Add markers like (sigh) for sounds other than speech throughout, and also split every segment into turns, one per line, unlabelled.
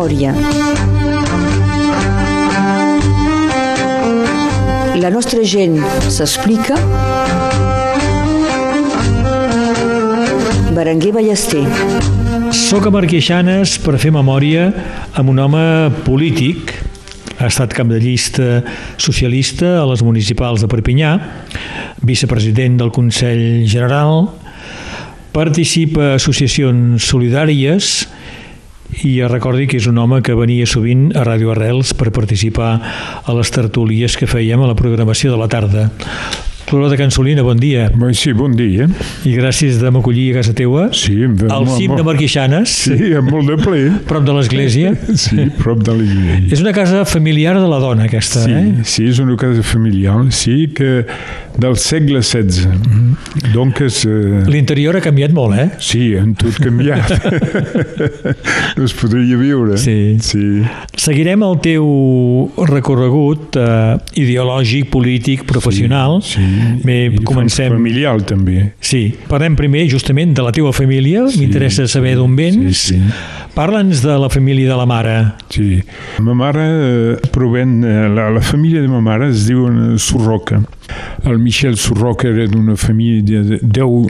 memòria. La nostra gent s'explica. Berenguer Ballester.
Soc a Marqueixanes per fer memòria amb un home polític, ha estat cap de llista socialista a les municipals de Perpinyà, vicepresident del Consell General, participa a associacions solidàries i recordi que és un home que venia sovint a Ràdio Arrels per participar a les tertúlies que fèiem a la programació de la tarda. Flora de Cansolina, bon dia.
Bon, sí, bon dia.
I gràcies de m'acollir a casa teua.
Sí,
al cim de Marquixanes.
Sí, amb molt de ple. (laughs)
Prop de l'església. (laughs)
Sí, prop de l'església.
És una casa familiar de la dona, aquesta,
sí,
eh?
Sí, és una casa familiar, sí, que del segle XVI. Mm -hmm. Donc és...
Uh... L'interior ha canviat molt, eh?
Sí, han tot canviat. (laughs) no es podria viure.
Sí.
sí.
Seguirem el teu recorregut uh, ideològic, polític, professional.
Sí, sí
Bé, comencem...
Familiar, també.
Sí. Parlem primer, justament, de la teva família. Sí, M'interessa saber d'on vens.
Sí, sí.
Parla'ns de la família de la mare.
Sí. Ma mare eh, proven... Eh, la, la família de ma mare es diu Surroca. El Michel Surroca era d'una família de deu...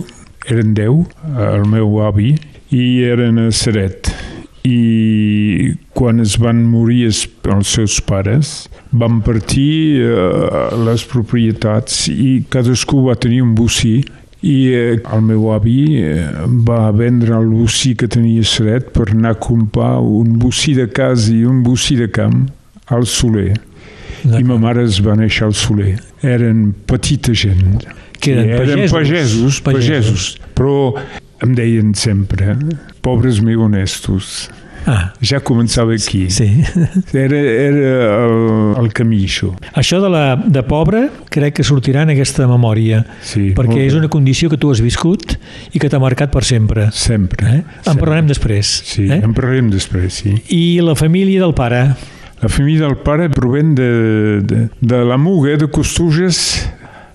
Eren deu, el meu avi, i eren a Seret. I quan es van morir els, els seus pares van partir eh, les propietats i cadascú va tenir un bocí i eh, el meu avi eh, va vendre el bocí que tenia Seret per anar a comprar un bocí de casa i un bocí de camp al Soler i ma mare es va néixer al Soler eren petita gent
que eren,
eren
pagesos,
pagesos, pagesos, però em deien sempre pobres meu honestos
Ah.
Ja començava aquí.
Sí. (laughs)
Era, era el, el camí, això.
Això de, la, de pobre crec que sortirà en aquesta memòria,
sí,
perquè és una condició que tu has viscut i que t'ha marcat per sempre.
Sempre.
Eh? En
sempre.
parlarem després.
Sí,
eh?
en parlarem després, sí.
I la família del pare?
La família del pare proven de, de, de la Muga, de Costuges.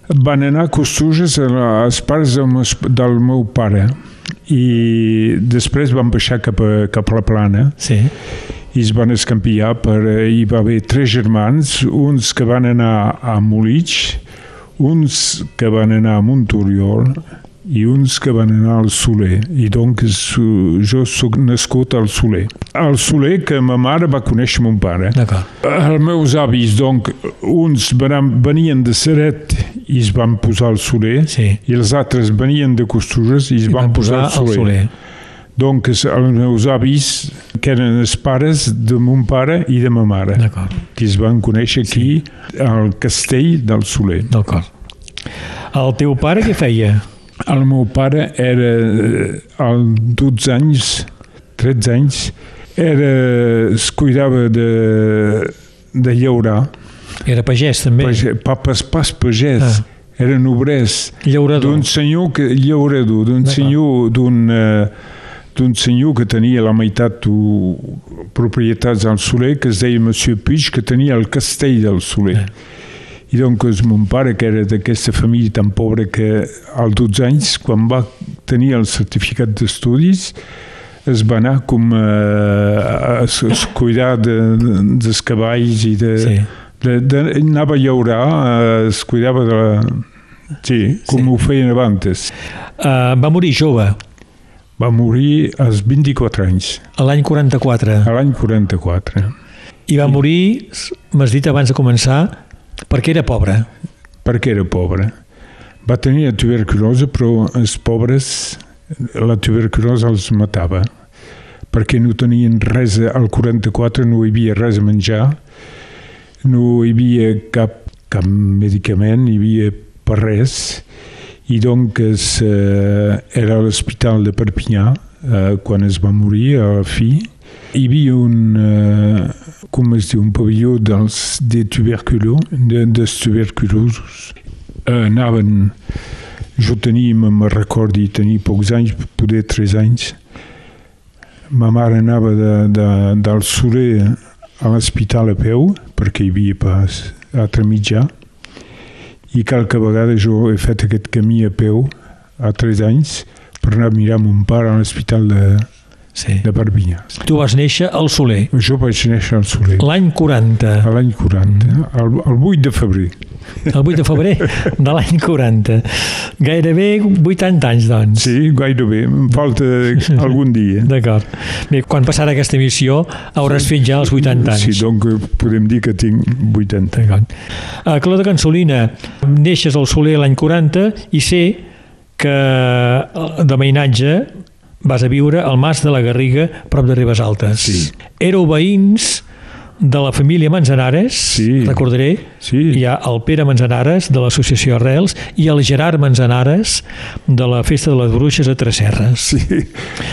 Van anar a Costuges als pares del meu, del meu pare i després van baixar cap a, cap a la plana
sí.
i es van escampiar per, hi va haver tres germans uns que van anar a Molitx uns que van anar a Montoriol i uns que van anar al Soler i doncs jo sóc nascut al Soler al Soler que ma mare va conèixer mon pare els meus avis doncs uns venien de Seret i es van posar al Soler
sí.
i els altres venien de Costuses i es
I
van,
van
posar,
posar
al Soler,
Soler.
doncs els meus avis que eren els pares de mon pare i de ma mare que es van conèixer aquí sí. al castell del Soler
d'acord el teu pare què feia?
El meu pare era, al 12 anys, 13 anys, era, es cuidava de, de llaurar.
Era pagès, també?
Pagès, papes, pas pagès. Ah. Eren obrers.
Llaurador.
D'un senyor, que, llaurador, d'un senyor, d'un... Uh, d'un senyor que tenia la meitat de propietats al Soler, que es deia Monsieur Puig, que tenia el castell del Soler. Ah. I doncs mon pare, que era d'aquesta família tan pobra que als 12 anys, quan va tenir el certificat d'estudis, es va anar com a, a, a cuidar de, de, dels cavalls i de,
sí.
de, de, anava a llaurar, es cuidava de la... Sí, com sí. ho feien abans.
Uh, va morir jove.
Va morir als 24 anys.
A l'any 44.
A l'any 44.
I va morir, m'has dit abans de començar, perquè era pobre.
Perquè era pobre. Va tenir tuberculosi, però els pobres, la tuberculosi els matava. Perquè no tenien res, al 44 no hi havia res a menjar, no hi havia cap, cap medicament, hi havia per res, i doncs eh, era a l'hospital de Perpinyà eh, quan es va morir a la fi. Hi havia un, eh, com es diu, un pavelló dels de tuberculos, de, dels tuberculosos. Eh, anaven, jo tenia, me recordi, tenia pocs anys, poder tres anys. Ma mare anava de, de, del Soler a l'hospital a peu, perquè hi havia pas altre mitjà, i qualque vegada jo he fet aquest camí a peu a tres anys per anar a mirar mon pare a l'hospital de,
Sí.
de Perpinyà.
Tu vas néixer al Soler,
Jo vaig néixer al Soler,
l'any 40,
a l'any 40, el, el 8 de febrer.
el 8 de febrer de l'any 40. Gairebé 80 anys, doncs.
Sí, gairebé, em falta algun dia.
D'acord. Bé, quan passarà aquesta emissió hauràs fet ja els 80 anys.
Sí, doncs eh, podem dir que tinc 80.
D'acord. Uh, Clota Cansolina, neixes al Soler l'any 40 i sé que eh, de mainatge vas a viure al Mas de la Garriga, prop de Ribes Altes.
Sí.
Éreu veïns de la família Manzanares,
Sí.
recordaré,
Sí.
hi ha el Pere Manzanares de l'associació Arrels i el Gerard Manzanares de la Festa de les Bruixes a Tresserres.
Sí.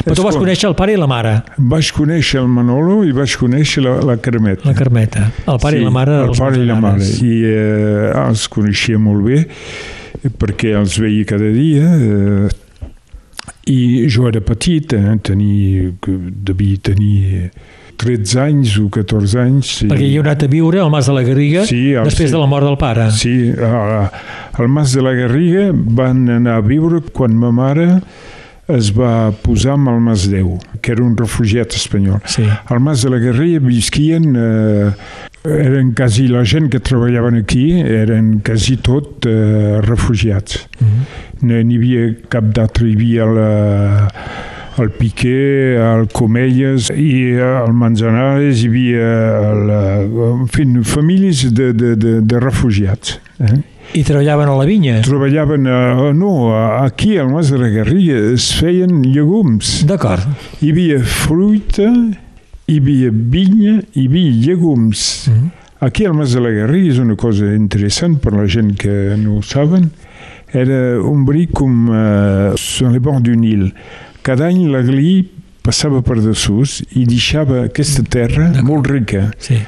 Però tu vas conèixer el pare i la mare,
Vaig conèixer el Manolo i vaig conèixer la, la Carmeta.
la Carmeta. El pare i la mare
el pare i la mare.
Manzanares.
I eh, els coneixia molt bé perquè els veia cada dia eh, i jo era petit, eh, tenia, que devia tenir 13 anys o 14 anys. Sí.
Perquè hi heu anat a viure al Mas de la Garriga
Sí, al-
després
sí.
de la mort del pare.
Sí, al Mas de la Garriga van anar a viure quan ma mare es va posar amb el Mas Déu, que era un refugiat espanyol.
Sí.
Al Mas de la Garriga visquien, eh, eren quasi la gent que treballaven aquí, eren quasi tot eh, refugiats.
Mhm.
No n'hi havia cap d'altre, hi havia la, el Piqué, el Comelles i el Manzanares, hi havia el, en fi, famílies de, de, de, de refugiats. Eh?
I treballaven a la vinya.
Treballaven, a, no, aquí al Mas de la Garriga es feien llegums.
D'acord.
Hi havia fruita, hi havia vinya, hi havia llegums.
Mhm.
Aquí al Mas de la Garriga és una cosa interessant per la gent que no ho saben. Era un bri com uh, sur les bords d'un île. Cada any l'aglí passava per dessús i deixava aquesta terra molt rica.
Sí.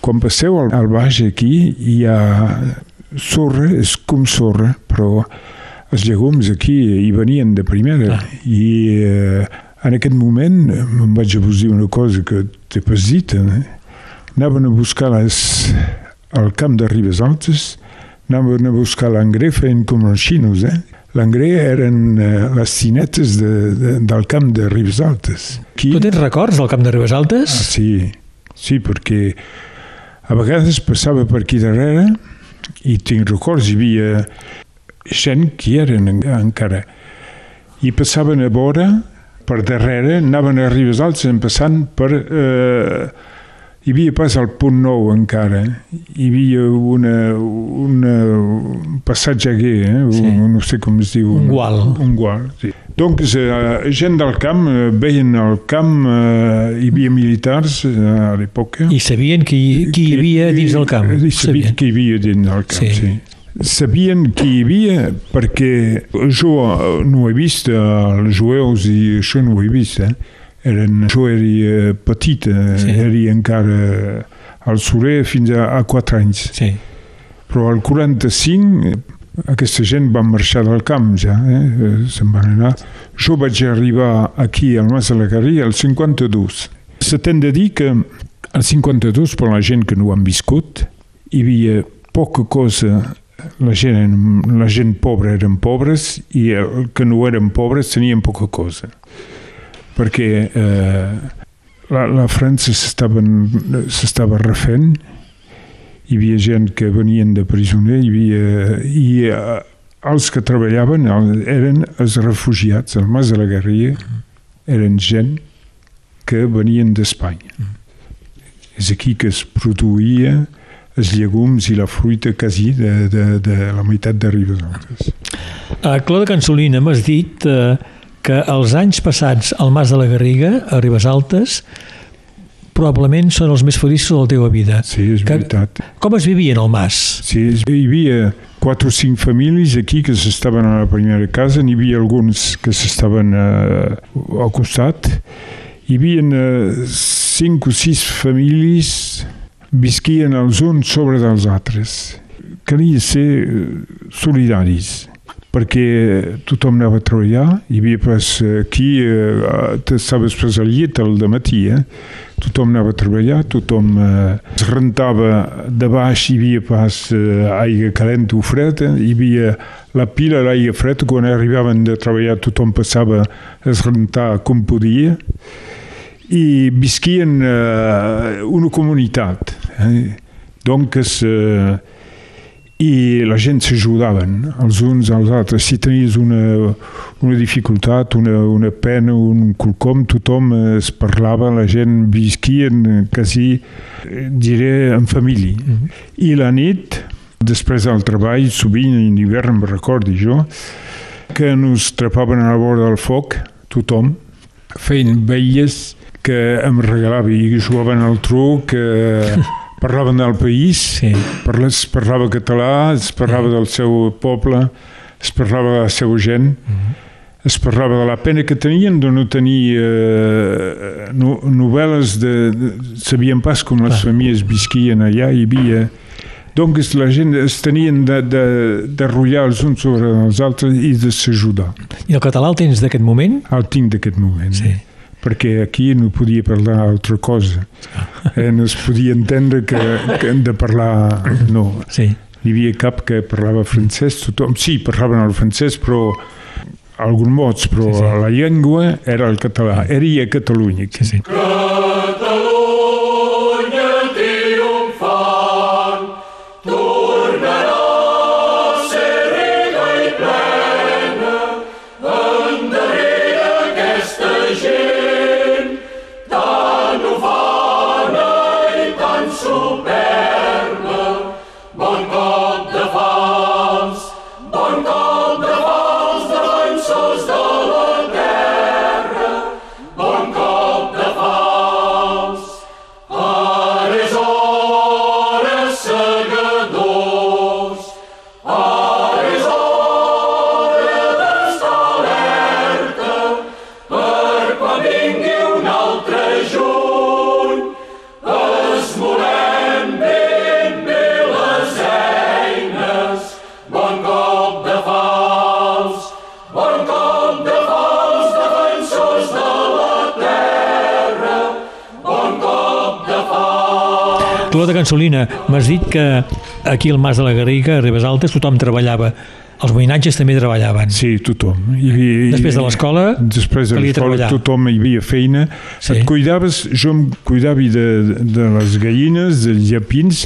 Quan passeu al, al baix aquí hi ha sorra, és com sorra, però els llegums aquí hi venien de primera.
Ah.
I eh, en aquest moment em vaig a vos dir una cosa que t'he pas dit. Eh? Anaven a buscar les, al camp de Ribes Altes, anaven a buscar l'engrais feien com els xinos. Eh? L'engrais eren eh, les cinetes de, de, del camp de Ribes Altes. Aquí,
Tu tens records del Camp de Ribes Altes?
Ah, sí, sí, perquè a vegades passava per aquí darrere i tinc records, hi havia gent que eren en- encara. I passaven a vora, per darrere, anaven a Ribes Altes passant per... Eh, hi havia pas al punt nou encara. Hi havia una, una, un passatge aquí, eh?
Sí.
un, no sé com es diu.
Un gual.
Un gual, sí. Donc, eh, gent del camp, eh, veien el camp, eh, hi havia militars eh, a l'època.
I sabien qui, qui hi havia dins del camp.
I
Ho
sabien qui hi havia dins del camp,
Sí.
sí. Sabien qui hi havia perquè jo no he vist, els jueus i això no ho he vist, eh? Eren, jo era petit, eh,
Sí.
era encara al Soler fins a, a 4 anys.
Sí.
Però al 45 eh, aquesta gent va marxar del camp ja, eh? se'n van anar. Jo vaig arribar aquí al Mas de la Garriga al 52. Se t'hem de dir que al 52, per la gent que no ho han viscut, hi havia poca cosa la gent, la gent pobra eren pobres i el que no eren pobres tenien poca cosa. Perquè eh, la, la França s'estava refent hi havia gent que venien de presoner hi havia, i eh, els que treballaven el- eren els refugiats al Mas de la Garriga eren gent que venien d'Espanya. És aquí que es produïa els llegums i la fruita quasi de, de, de la meitat de Ribes Altes.
A de Cansolina m'has dit eh, que els anys passats al Mas de la Garriga, a Ribes Altes, probablement són els més feliços de la teva vida.
Sí, és
Que-
veritat.
Com es vivia en el Mas?
Sí, hi havia quatre o cinc famílies aquí que s'estaven a la primera casa, n'hi havia alguns que s'estaven eh, al costat. Hi havia eh, cinc o sis famílies visquien els uns sobre dels altres. Calia ser eh, solidaris perquè tothom anava a treballar, hi havia pas eh, aquí, eh, t'estaves pas al llit al matí, eh? tothom anava a treballar, tothom eh, es rentava de baix, hi havia pas eh, aigua calenta o freda, hi havia la pila d'aigua freda, quan arribaven de treballar tothom passava a es rentar com podia i visquien eh, una comunitat. Eh? Donc, eh, i la gent s'ajudaven els uns als altres. Si tenies una, una dificultat, una, una pena, un quelcom, tothom es parlava, la gent visquien quasi, diré, en família. Mm -hmm. I la nit, després del treball, sovint en hivern, em recordi jo, que ens trepaven a la vora del foc, tothom, feien velles que em regalava i jugaven al truc, que (laughs) parlaven del país, sí. parla, es parlava català, es parlava del seu poble, es parlava de la seva gent, mm es parlava de la pena que tenien de no tenir eh, no, novel·les de, de... Sabien pas com les ah. famílies visquien allà, hi havia... Donc la gent es tenien de, de, de rotllar els uns sobre els altres i de s'ajudar.
I el català el tens d'aquest moment?
El tinc d'aquest moment. Sí perquè aquí no podia parlar altra cosa. Eh, no es podia entendre que, que hem de parlar... No. Sí. N'hi havia cap que parlava francès, tothom... Sí, parlaven el francès, però alguns mots, però sí, sí. la llengua era el català. Era a Catalunya. Sí, sí. Color de Cansolina, m'has dit que aquí al Mas de la Garriga, a Ribes Altes, tothom treballava els veïnatges també treballaven. Sí, tothom. I,
i, després de l'escola,
després de l'escola tothom hi havia feina. Sí. Et cuidaves, jo em cuidava de, de les gallines, dels llapins,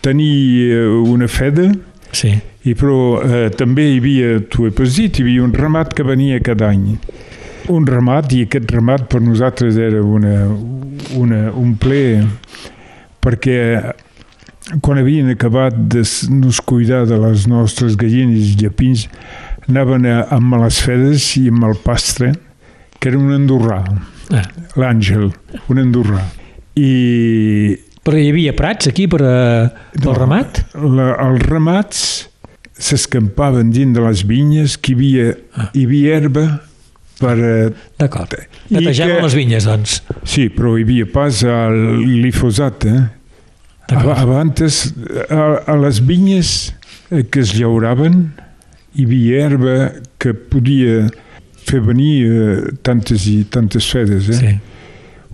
tenia una feda, sí. i però eh, també hi havia, tu he dit, hi havia un ramat que venia cada any. Un ramat, i aquest ramat per nosaltres era una, una, un ple perquè quan havien acabat de nos cuidar de les nostres gallines i llapins, anaven a, amb les fedes i amb el pastre, que era un andorrà, ah. l'Àngel, un andorrà. I...
Però hi havia prats aquí per a, pel no, ramat?
La, els ramats s'escampaven dins de les vinyes, que hi havia, ah. hi havia herba per...
D'acord. Netejaven que, les vinyes, doncs.
Sí, però hi havia pas el glifosat, eh? Abans, a, a les vinyes eh, que es llauraven, hi havia herba que podia fer venir eh, tantes i tantes fedes. Eh? Sí.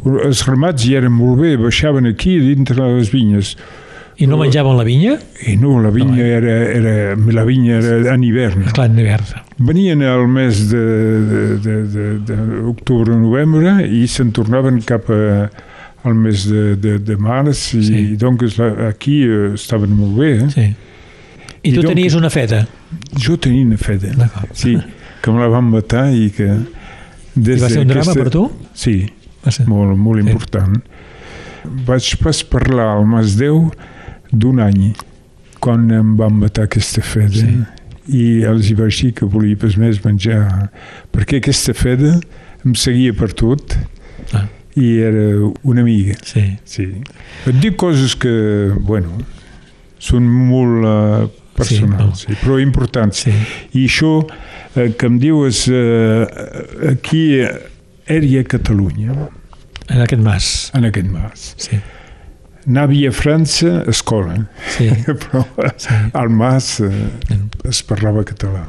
Els ramats hi eren molt bé, baixaven aquí dintre de les vinyes.
I no menjaven la vinya?
I no, la vinya no, era, era, la vinya era en hivern.
Clar, en hivern.
Venien al mes d'octubre-novembre i se'n tornaven cap a, al mes de, de, de març i sí. doncs aquí eh, estaven molt bé. Eh? Sí.
I, I tu donc, tenies una feta?
Jo tenia una feta, sí, que me la van matar i que...
Des I va ser un drama aquesta... per tu?
Sí, va ser. molt, molt sí. important. Vaig pas parlar al Mas Déu d'un any quan em van matar aquesta feda. Sí. I els hi vaig dir que volia pas més menjar, perquè aquesta feda em seguia per tot. Ah i era una amiga. Sí. sí. Et dic coses que, bueno, són molt uh, personals, sí, no. sí, però importants. Sí. I això eh, que em dius eh, aquí era a Catalunya.
En aquest mas.
En aquest mas. Sí. Anava a França a escola, sí. (laughs) però sí. al mas eh, es parlava català.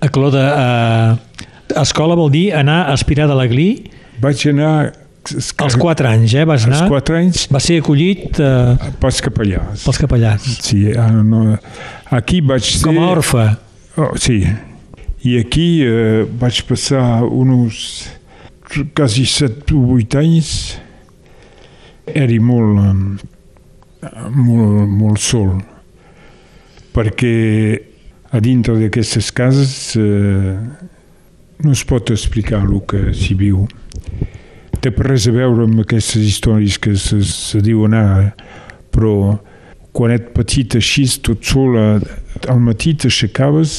A Cloda, eh, escola vol dir anar a aspirar de la Gli?
Vaig anar
Als 4 anys, eh, vas anar?
Als 4 anys.
Va ser acollit eh,
pels capellars.
Pels capellars.
Sí, ah, no, aquí vaig ser...
Com a orfe.
Oh, sí. I aquí eh, vaig passar uns quasi 7 o 8 anys. Era molt, molt, molt sol perquè a dintre d'aquestes cases eh, no es pot explicar el que s'hi viu. Té res a veure amb aquestes històries que se, se diuen ara, però quan et petit així, tot sol, al matí t'aixecaves,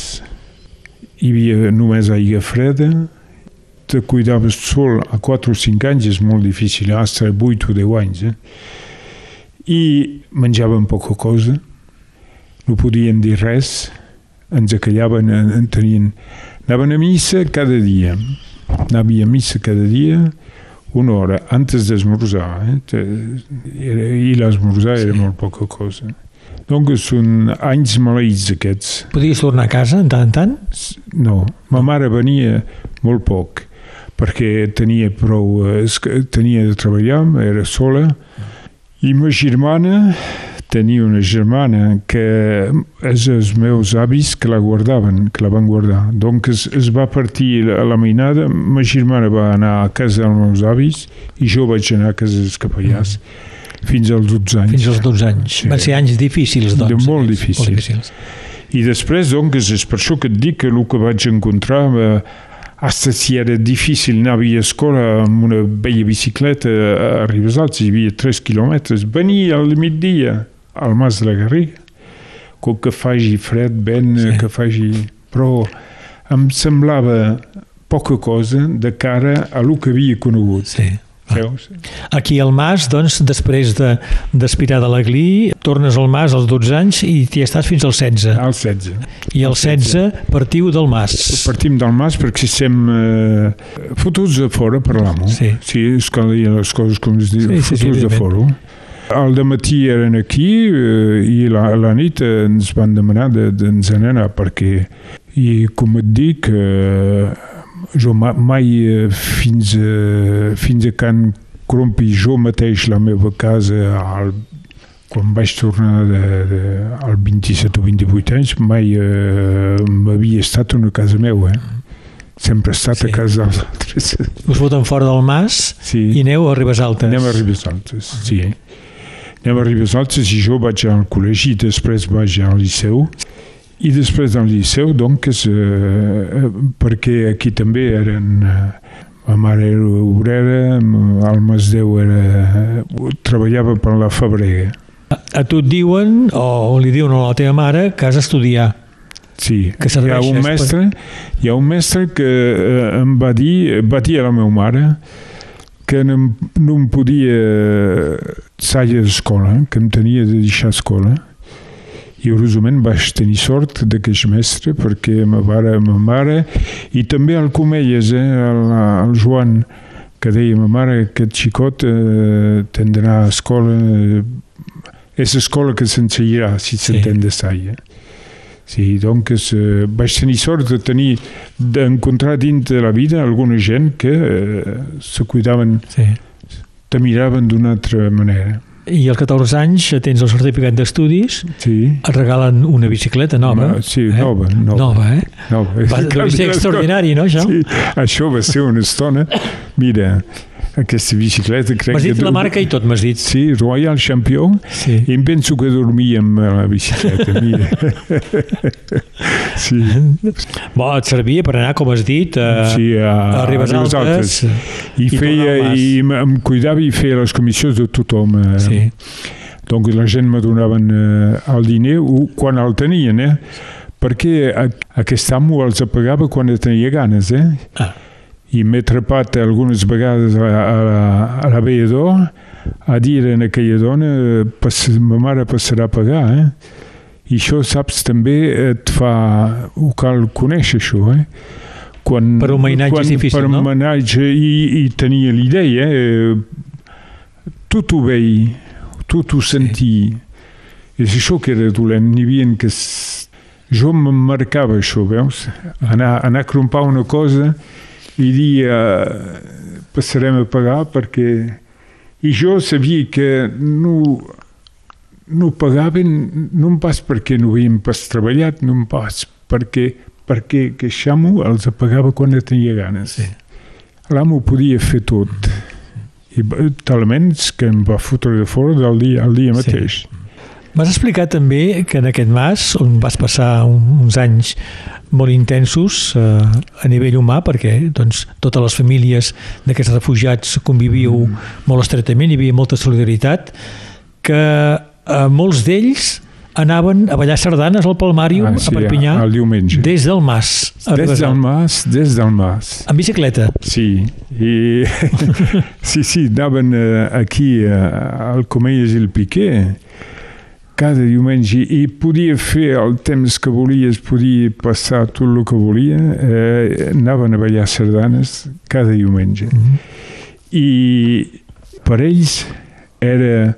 hi havia només aigua freda, te cuidaves sol a 4 o 5 anys, és molt difícil, hasta 8 o 10 anys, eh? i menjaven poca cosa, no podien dir res, ens acallaven, en tenien... Anaven a missa cada dia, anaven a missa cada dia, una hora antes d'esmorzar, eh? i l'esmorzar era molt poca cosa. Donc són anys maleïts aquests.
Podies tornar a casa tant en tant?
No, ma mare venia molt poc perquè tenia prou, tenia de treballar, era sola, i ma germana tenia una germana que és els meus avis que la guardaven, que la van guardar. Donc es, es va partir a la mainada, ma germana va anar a casa dels meus avis i jo vaig anar a casa dels capellars mm. fins als 12 anys.
Fins als 12 anys. Sí. Van ser anys difícils, doncs.
De molt difícils. Molt difícils. I després, doncs, és per això que et dic que el que vaig encontrar eh, hasta si era difícil anar a escola amb una vella bicicleta a Ribesals, hi havia 3 quilòmetres, venia al migdia al Mas de la Garriga, com que faci fred, vent, sí. que faci... Però em semblava poca cosa de cara a lo que havia conegut.
Sí. Veus? Aquí al Mas, doncs, després d'aspirar de, de l'Aglí, tornes al Mas als 12 anys i t'hi estàs fins als 16.
Al 16.
I al 16 partiu del Mas.
Partim del Mas perquè estem eh, fotuts de fora per l'amo.
Sí.
Sí, es les coses com es diu, sí, fotuts sí, sí, de fora. Al matí eren aquí eh, i la, la nit ens van demanar d'ens de, anar perquè, i com et dic, eh, jo mai eh, fins, a, fins a Can Crompi jo mateix la meva casa al, quan vaig tornar de, de, al 27 o 28 anys mai eh, m'havia estat una casa meva eh? sempre he estat sí. a casa dels altres
us foten fora del mas
sí.
i aneu a Ribes Altes
anem a Ribes Altes, sí anem a Ribes Altes i jo vaig al col·legi i després vaig al liceu i després del liceu doncs eh, perquè aquí també eren ma mare era obrera el Masdeu era treballava per la Fabrega
a tu et diuen o li diuen a la teva mare que has d'estudiar
Sí, que hi ha un mestre, per... hi ha un mestre que eh, em va dir, va dir a la meva mare que no, no em podia sair d'escola, que em tenia de deixar escola. I curiosament vaig tenir sort d'aquest mestre perquè ma mare, ma mare i també el Comelles, eh, el, el Joan, que deia ma mare aquest xicot eh, tindrà escola eh, és escola que s'ensenyarà si s'entén sí. de saia. Eh? Sí, doncs eh, vaig tenir sort de tenir, d'encontrar dins de la vida alguna gent que eh, se cuidaven, sí. te miraven d'una altra manera.
I als 14 anys tens el certificat d'estudis,
sí.
et regalen una bicicleta nova.
Ma, sí,
eh?
nova, nova.
Nova, eh?
Nova.
Va, va ser (laughs) extraordinari, no, això?
Sí, això va ser una estona. Mira, aquesta bicicleta crec
M'has dit que... la marca i tot, m'has dit.
Sí, Royal Champion.
Sí.
I em penso que dormíem a la bicicleta. Mira. (laughs) sí.
Bo, et servia per anar, com has dit, a,
sí, a,
a Ribes Altes. Altes.
I, i, feia, i em cuidava i feia les comissions de tothom.
Eh. Sí.
Donc la gent me donaven eh, el diner quan el tenien, eh? perquè aquest amo els pagava quan tenia ganes, eh?
Ah
i m'he trepat algunes vegades a, a, a la veïador a dir a aquella dona pas, ma mare passarà a pagar eh? i això saps també et fa ho cal conèixer això eh?
quan, per un mainatge quan, és difícil,
per
no?
Mainatge i, i tenia l'idea eh? tot ho veia tot ho sentia sí. és això que era dolent n'hi havia que jo em marcava això veus anar, anar a crompar una cosa li dia passarem a pagar perquè... I jo sabia que no, no pagaven no pas perquè no havien pas treballat, no pas perquè, perquè que Xamo els pagava quan tenia ganes. Sí. L'amo podia fer tot. I talments que em va fotre de fora del dia, el dia mateix.
M'has explicat també que en aquest mas, on vas passar uns anys molt intensos eh, a nivell humà, perquè doncs, totes les famílies d'aquests refugiats convivíeu mm. molt estretament, hi havia molta solidaritat, que eh, molts d'ells anaven a ballar sardanes al Palmàrium, ah, sí, a Perpinyà,
el diumenge.
des del Mas.
Des del Mas, des del Mas.
En bicicleta?
Sí, i (laughs) sí, sí, anaven eh, aquí eh, al Comelles i el Piqué cada diumenge i podia fer el temps que volies, podia passar tot el que volia, eh, anaven a ballar sardanes cada diumenge. Mm -hmm. I per ells era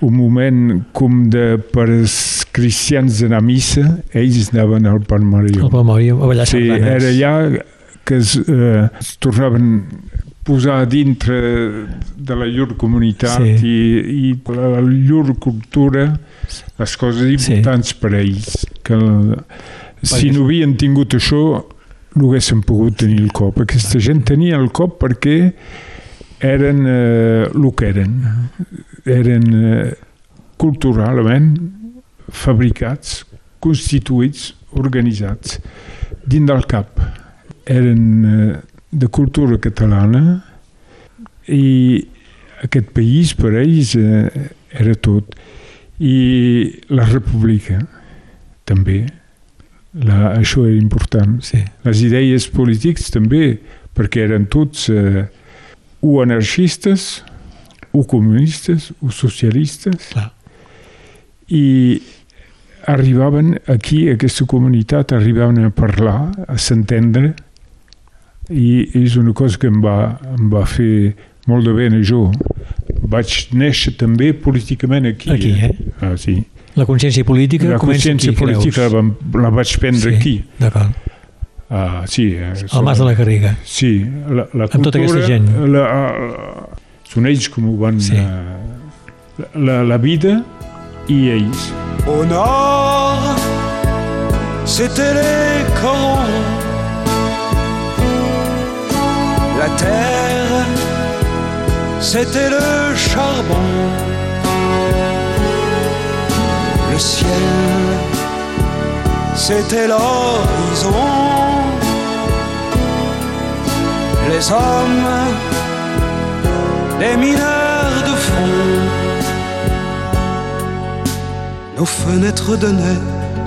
un moment com de per als cristians d'anar a missa, ells anaven al Palmarió.
Al Palmarió, a ballar sí, sardanes.
Era allà que es, eh, es tornaven posar dintre de la llur comunitat sí. i, i la llur cultura les coses importants sí. per a ells. Que si no havien tingut això, no haguessin pogut tenir el cop. Aquesta gent tenia el cop perquè eren eh, el que eren. Eren eh, culturalment fabricats, constituïts, organitzats, dins del cap. Eren eh, de cultura catalana i aquest país per ells eh, era tot i la república també la, això era important
sí.
les idees polítics també perquè eren tots eh, o anarquistes o comunistes o socialistes
Clar.
i arribaven aquí, a aquesta comunitat, arribaven a parlar, a s'entendre i és una cosa que em va, em va fer molt de bé a jo vaig néixer també políticament aquí.
Aquí, eh?
Ah, sí.
La consciència política
la consciència
aquí,
política la, la vaig prendre
sí,
aquí.
D'acord.
Ah, sí. Eh,
Al Mas de la Garriga.
Sí. La, la
cultura, Amb tota aquesta gent.
La, la, són ells com ho van... Sí. Uh, la, la vida i ells.
Au nord, c'était les corons. La terre c'était le charbon. Le ciel, c'était l'horizon. Les hommes, les mineurs de fond. Nos fenêtres donnaient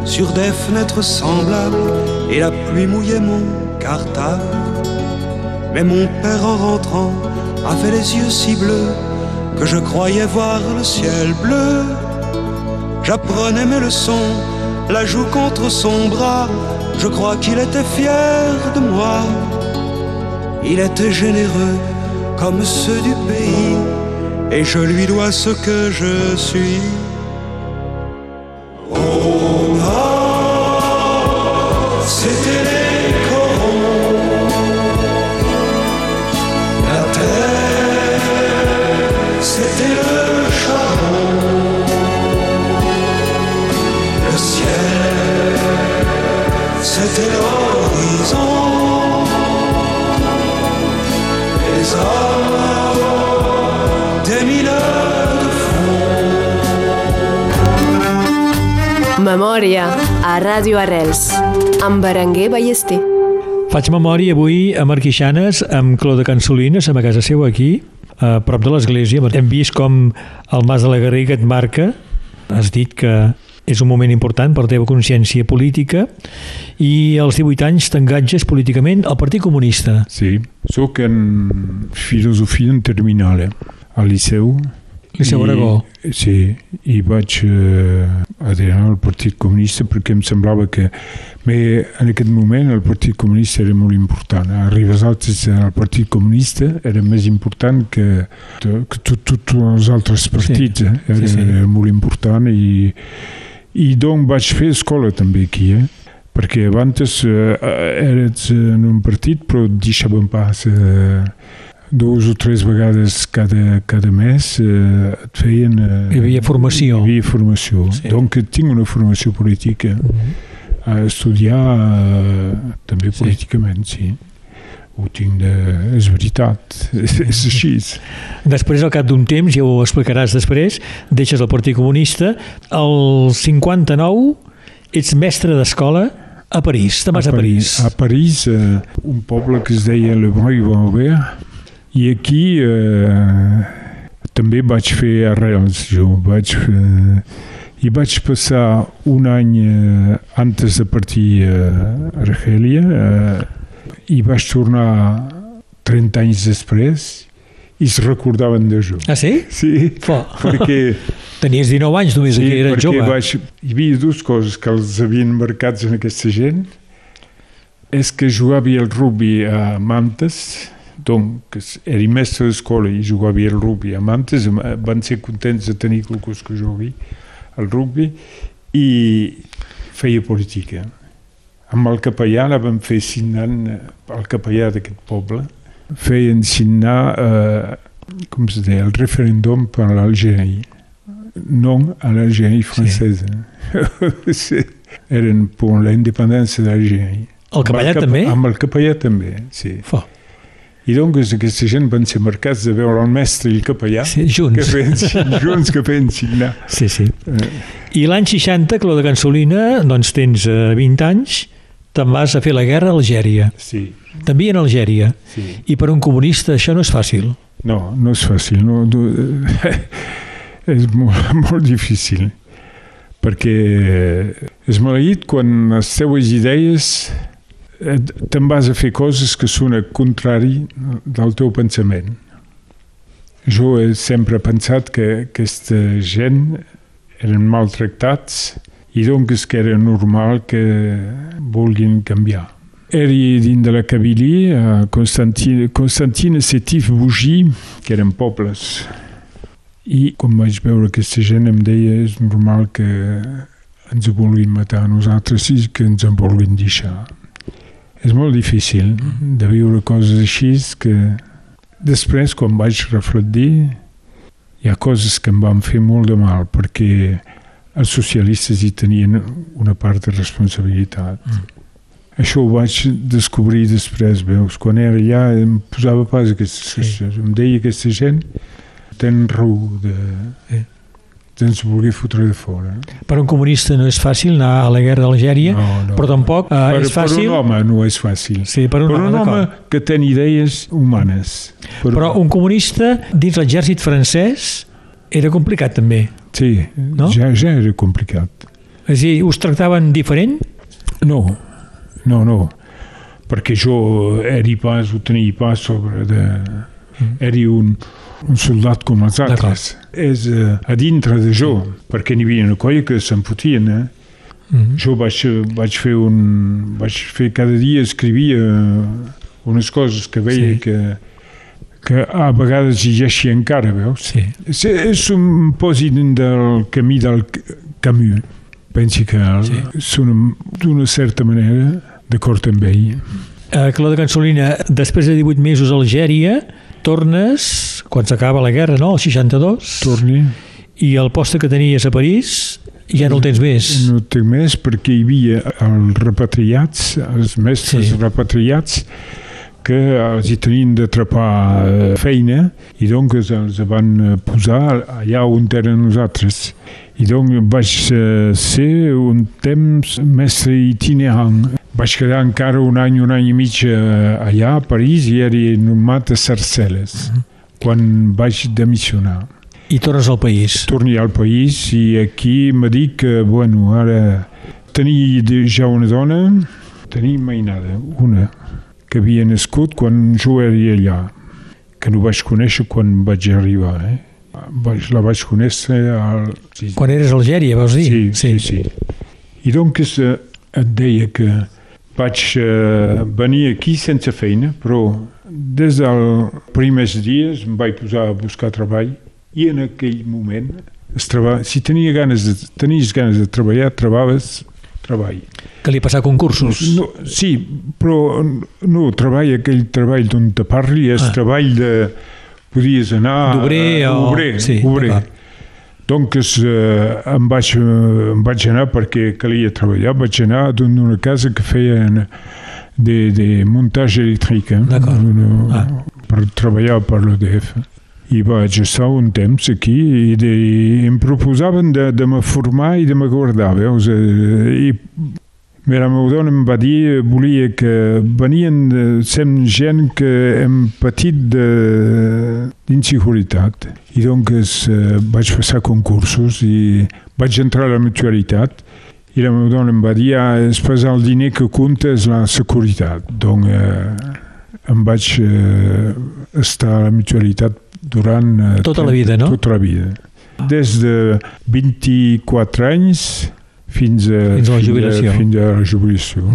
sur des fenêtres semblables et la pluie mouillait mon cartable. Mais mon père en rentrant avait les yeux si bleus que je croyais voir le ciel bleu. J'apprenais mes leçons, la joue contre son bras, je crois qu'il était fier de moi. Il était généreux comme ceux du pays, et je lui dois ce que je suis.
Memòria a Ràdio Arrels amb Berenguer Ballester.
Faig memòria avui a Marquixanes amb Clode Cansolines, a casa seva aquí, a prop de l'església. Hem vist com el Mas de la Garriga et marca. Has dit que és un moment important per la teva consciència política i als 18 anys t'engatges políticament al Partit Comunista.
Sí, sóc en filosofia en terminal eh? al Liceu
Liceu Aragó.
Sí, i vaig eh, adherar al Partit Comunista perquè em semblava que bé, en aquest moment el Partit Comunista era molt important. Arribes altres al Partit Comunista era més important que, que tots tot els altres partits. Sí. Eh? Era, sí, sí. era molt important i, i doncs vaig fer escola també aquí. Eh? perquè abans eh, eres en un partit però deixaven pas eh, dues o tres vegades cada, cada mes eh, et feien... Eh,
Hi havia formació.
Hi havia formació.
Sí.
Sí. Donc tinc una formació política. Mm -hmm. A estudiar eh, també políticament, sí. Ho tinc de... És veritat, (laughs) és, és així.
Després, al cap d'un temps, ja ho explicaràs després, deixes el Partit Comunista. El 59 ets mestre d'escola a París. Te'n vas a París.
A París, eh, un poble que es deia Le Breuil-Vauvert, i aquí eh, també vaig fer arrels, jo. Vaig fer, i vaig passar un any eh, antes de partir a Argèlia eh, i vaig tornar 30 anys després i es recordaven de jo.
Ah, sí?
Sí,
Fo.
perquè, (laughs)
Tenies 19 anys només,
sí,
aquí eres
perquè
jove.
vaig, hi havia dues coses que els havien marcats en aquesta gent. És que jugava el rugby a Mantes, doncs era mestre d'escola i jugava el rugby a Mantes, van ser contents de tenir qualcú que jugui al rugby i feia política. Amb el capellà la vam fer signant, el capellà d'aquest poble, feien signar, eh, com se deia, el referèndum per a l'Algèria. Non a l'Algèrie française. (laughs) Sí. Eren per la independència d'Algèria.
El capellà
Amb cap-
també?
Amb el capellà també, sí.
Fo.
I doncs aquesta gent van ser marcats de veure el mestre i el capellà
Sí,
que
junts.
feien, signar- junts que feien signar. (laughs)
Sí, sí.
Eh,
I l'any 60, Cló de Cansolina, doncs tens eh, 20 anys, te'n vas a fer la guerra a Algèria.
sí,
També en Algèria.
sí.
I per un comunista això no és fàcil.
No, no és fàcil. No, no, (laughs) és molt, (laughs) molt difícil. Perquè és maleït quan les teves idees eh, te'n vas a fer coses que són a contrari del teu pensament. Jo he sempre pensat que aquesta gent eren maltractats i doncs que era normal que vulguin canviar. Era dins de la Kabylie, a Constantine, Constantine Sétif Bougie, que eren pobles. I quan vaig veure aquesta gent em deia és normal que ens vulguin matar a nosaltres i que ens en vulguin deixar. És molt difícil de viure coses així que després, quan vaig reflectir, hi ha coses que em van fer molt de mal perquè els socialistes hi tenien una part de responsabilitat. Mm. Això ho vaig descobrir després, veus? Quan era allà em posava pas aquestes
Sí.
sí. Em deia aquesta gent tenen raó de...
Sí.
Ens voler fotre de fora.
Per un comunista no és fàcil anar a la guerra d'Algèria,
No, no.
però tampoc eh,
per,
és fàcil...
per un home no és fàcil.
Sí, per un
per
home,
un home que té idees humanes. Per...
Però un comunista dins l'exèrcit francès era complicat també.
Sí,
No?
ja, ja era complicat.
És a dir, us tractaven diferent?
No, no, no. Perquè jo era pas, ho tenia pas sobre de...
Mm.
Era un, un soldat com els altres. És uh, a dintre de jo, perquè n'hi havia una colla que se'n fotien, eh?
Mm.
Jo vaig, vaig fer un... Vaig fer cada dia, escrivia unes coses que veia
Sí.
que, que a vegades llegeixia encara, veus?
Sí.
És, és un pòsit del camí del Camus. Pensi que
Sí.
són d'una certa manera d'acord amb ell.
A Cló de Cansolina, després de 18 mesos a Algèria, tornes, quan s'acaba la guerra, no?, el 62,
Torni,
i el poste que tenies a París ja no el tens més.
no té més perquè hi havia els repatriats, els mestres
Sí.
repatriats, que els hi tenien d'atrapar eh, feina i doncs els van posar allà on eren nosaltres. I doncs vaig eh, ser un temps mestre itinerant. Vaig quedar encara un any, un any i mig eh, allà a París i era nomat a Sarcelles, quan vaig demissionar.
I tornes al país.
Torni al país i aquí m'ha dit que, bueno, ara tenia ja una dona, tenia mainada, una, que havia nascut quan jo era allà, que no vaig conèixer quan vaig arribar, eh? Vaig, la vaig conèixer al... Sí,
Quan eres a Algèria, vols dir?
sí, sí, sí. I doncs et deia que vaig eh, venir aquí sense feina, però des dels primers dies em vaig posar a buscar treball i en aquell moment es treball, si tenia ganes de, tenies ganes de treballar, trobaves treball.
Que li passar concursos.
No, sí, però no, treball, aquell treball d'on te parli és
Ah.
treball de... Podies anar...
D'obrer o-
Obrer,
sí,
obrer.
D'acord.
Donc eh, em, vaig, em vaig anar perquè calia treballar, vaig anar a una casa que feien de, de muntatge elèctric eh?
Ah.
per treballar per l'EDF. I vaig estar un temps aquí i de, em proposaven de, de me formar i de me guardar, veus? Eh, I la meva dona em va dir volia que venien sem gent que hem patit d'inseguritat. I doncs eh, vaig passar concursos i vaig entrar a la mutualitat i la meva dona em va dir ah, és pesar el diner que compta és la seguretat. Doncs eh, em vaig eh, estar a la mutualitat durant... Eh,
Tota la vida, no?
Tota la vida. Des de 24 anys fins a,
Fins a la jubilació.
Fins a la jubilació.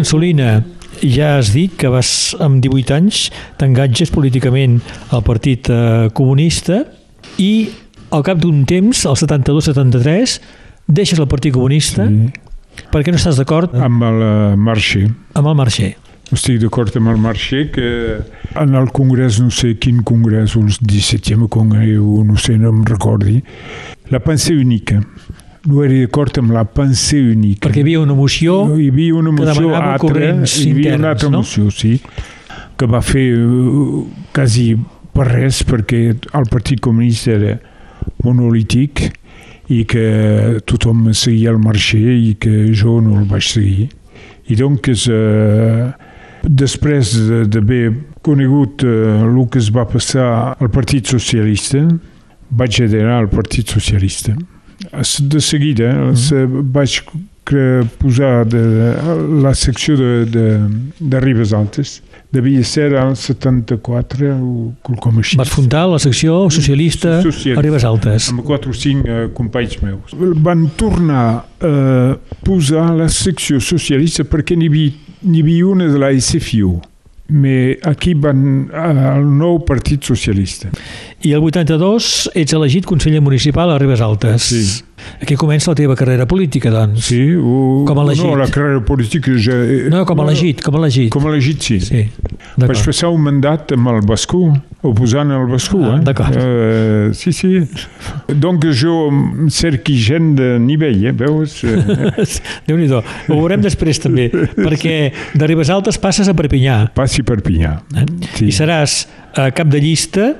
Cansolina, ja has dit que vas amb 18 anys t'engatges políticament al Partit eh, Comunista i al cap d'un temps, al 72-73, deixes el Partit Comunista
Sí.
perquè no estàs d'acord
Amb el eh, marxer.
amb el Marxer.
Estic d'acord amb el marxer que en el congrés, no sé quin congrés, el 17è congrés, o no sé, no em recordi, la pensée única. No era d'acord amb la pensée única.
Perquè hi havia una moció
hi havia una
que
moció
demanava
altra,
corrents
hi havia una altra
no?
moció, sí, que va fer uh, quasi per res perquè el Partit Comunista era monolític i que tothom seguia el marxer i que jo no el vaig seguir. I doncs, eh, després de- d'haver conegut eh, el que es va passar al Partit Socialista, vaig adherar al Partit Socialista. De seguida mm -hmm. vaig posar de, la secció de, de, de Ribes Altes. Devia ser al 74 o quelcom així.
Vas fundar la secció socialista
Socialista.
a Ribes Altes.
Amb quatre o cinc eh, companys meus. Van tornar a posar la secció socialista perquè n'hi havia, havia una de la SFIO. Mais aquí van al nou Partit Socialista.
I el 82 ets elegit conseller municipal a Ribes Altes.
Sí.
Aquí comença la teva carrera política, doncs.
Sí, o,
Com a elegit.
No, la carrera política ja...
No, com a elegit, com a elegit.
Com a elegit, sí.
Sí,
Vaig passar un mandat amb el Bascú, oposant al Bascú.
Ah,
eh?
d'acord.
Eh, sí, sí. Donc jo cerqui gent de nivell, eh? veus? Eh, (laughs)
Déu-n'hi-do. Ho veurem després també, perquè de Ribes Altes passes a Perpinyà
Passi per Pinyà.
eh? i seràs eh, cap de llista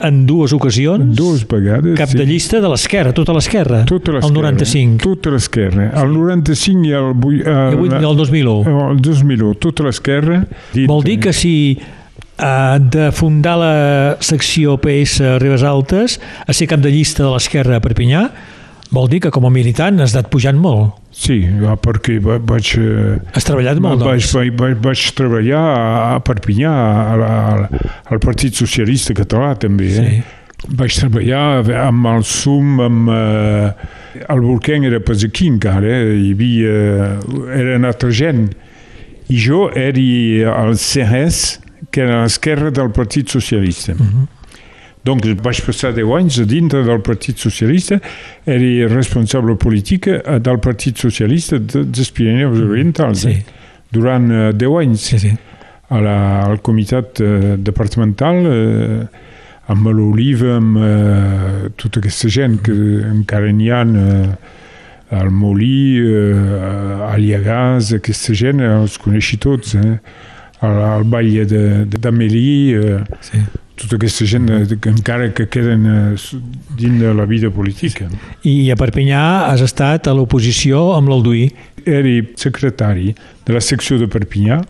en dues ocasions,
Dues vegades.
cap
sí.
de llista de l'esquerra, tota l'esquerra,
Tota
el
l'esquerra.
95,
Tota l'esquerra. El 95 i el... El,
avui el 2001.
el 2001, tota l'esquerra.
Vol dir que si eh, de fundar la secció PS Ribes Altes a ser cap de llista de l'esquerra a Perpinyà, vol dir que com a militant has anat pujant molt.
Sí, perquè va- vaig... eh,
Has treballat molt, doncs.
vaig, vaig, vaig treballar a Perpinyà, al Partit Socialista Català també. Eh?
Sí.
Vaig treballar amb el SUM, amb... Eh, el Volcán era pas aquí encara, eh? hi havia... Era una altra gent. I jo era al CRS, que era l'esquerra del Partit Socialista.
Mhm.
Donc vaig passar 10 anys dintre del Partit Socialista, era responsable polític eh, del Partit Socialista de- dels Pirineus Orientals.
Sí,
eh? durant eh, 10 anys
sí, sí.
a la, al comitat departamental eh, amb l'Oliva, amb eh, tota aquesta gent que encara n'hi ha eh, al Molí, eh, a Liagàs, aquesta gent els coneixi tots, eh? Al, al Batlle d'Amelí, eh?
Sí.
tota aquesta gent eh, que encara que queden eh, dins de la vida política.
I a Perpinyà has estat a l'oposició amb l'Alduí.
Era secretari de la secció de Perpinyà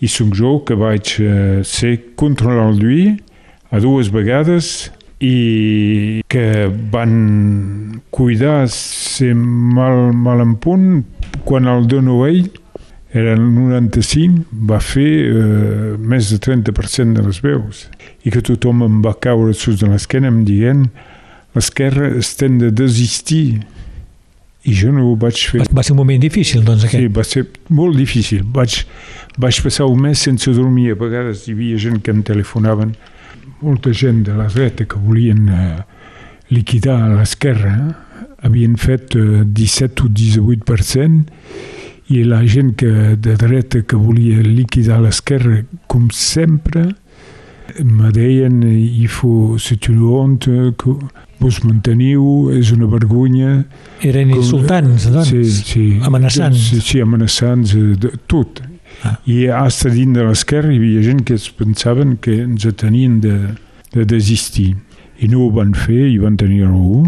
i sóc jo que vaig eh, ser contra l'Alduí a dues vegades i que van cuidar ser mal, mal en punt quan el Donovell era el 95, va fer eh, més de 30% de les veus i que tothom em va caure sus de l'esquena em dient l'esquerra estem de desistir i jo no ho vaig fer.
Va, va ser un moment difícil, doncs, aquest.
Sí, va ser molt difícil. Vaig, vaig passar un mes sense dormir. A vegades hi havia gent que em telefonaven molta gent de la dreta que volien eh, liquidar l'esquerra eh? havien fet eh, 17 o 18% i la gent que, de dreta que volia liquidar l'esquerra, com sempre, me deien il faut, c'est une honte, que vos manteniu, és una vergonya.
Eren insultants, doncs,
sí, sí,
amenaçants.
Sí, sí, amenaçants, eh, de, tot. Ah. I hasta dins de l'esquerra hi havia gent que es pensaven que ens tenien de, de desistir. I no ho van fer, i van tenir raó,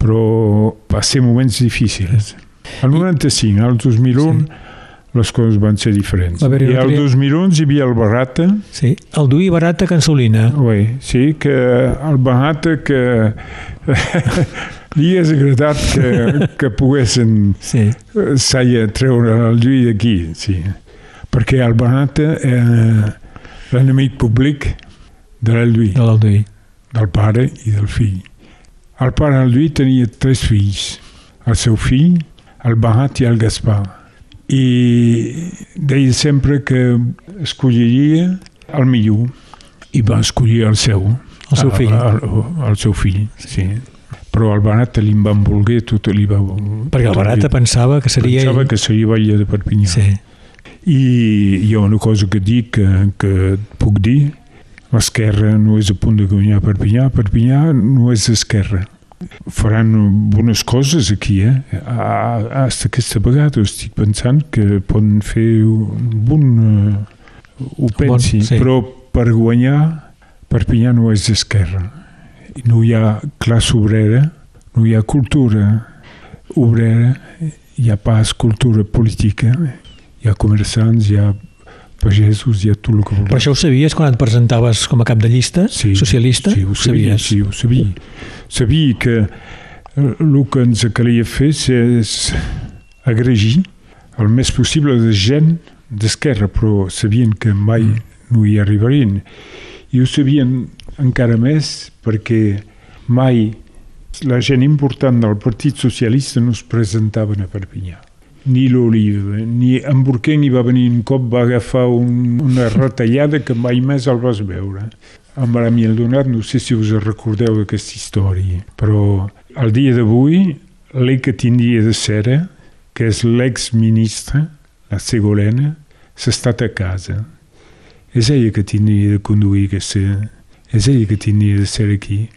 però va ser moments difícils. El 95, al 2001, sí. les coses van ser diferents. I al 2001 hi havia el Barrata.
Sí, el Duí Barrata Cansolina.
Oui, sí, que el Barrata que (laughs) li és agradat que, que poguessin sí. saia treure el Lluís d'aquí, sí. Perquè el Barrata era l'enemic públic de l'Alduí.
De l'Alduí.
Del pare i del fill. El pare Alduí tenia tres fills. El seu fill, el Barat i el Gaspar. I deia sempre que escolliria el millor i va escollir el seu.
El seu fill.
El, el, el seu fill, sí. Però el Barat li van voler, tot li va...
Perquè el Barat pensava que seria...
Pensava que seria veia de Perpinyà.
Sí.
I hi ha una cosa que dic, que, que puc dir, l'esquerra no és a punt de guanyar Perpinyà, Perpinyà no és esquerra faran bones coses aquí, eh? Hasta aquesta vegada estic pensant que poden fer un bon... Uh, ho pensi, bon, sí. però per guanyar Perpinyà no és d'esquerra. No hi ha classe obrera, no hi ha cultura obrera, hi ha pas cultura política, hi ha comerçants, hi ha pagesos, hi ha tot el que
vols. Però això ho sabies quan et presentaves com a cap de llista
sí,
socialista?
Sí, ho sabia,
sabies?
sí, ho sabia. Sabia que el que ens calia fer és agregir el més possible de gent d'esquerra, però sabien que mai mm. no hi arribarien. I ho sabien encara més perquè mai la gent important del Partit Socialista no es presentaven a Perpinyà ni l'Oliva, ni en Burqueng hi va venir un cop, va agafar un, una retallada que mai més el vas veure. Amb el Donat, no sé si us recordeu d'aquesta història, però el dia d'avui, l'ell que tindria de ser, que és l'ex-ministre, la Segolena, s'ha estat a casa. És ella que tindria de conduir aquesta... És ella que tindria de ser aquí.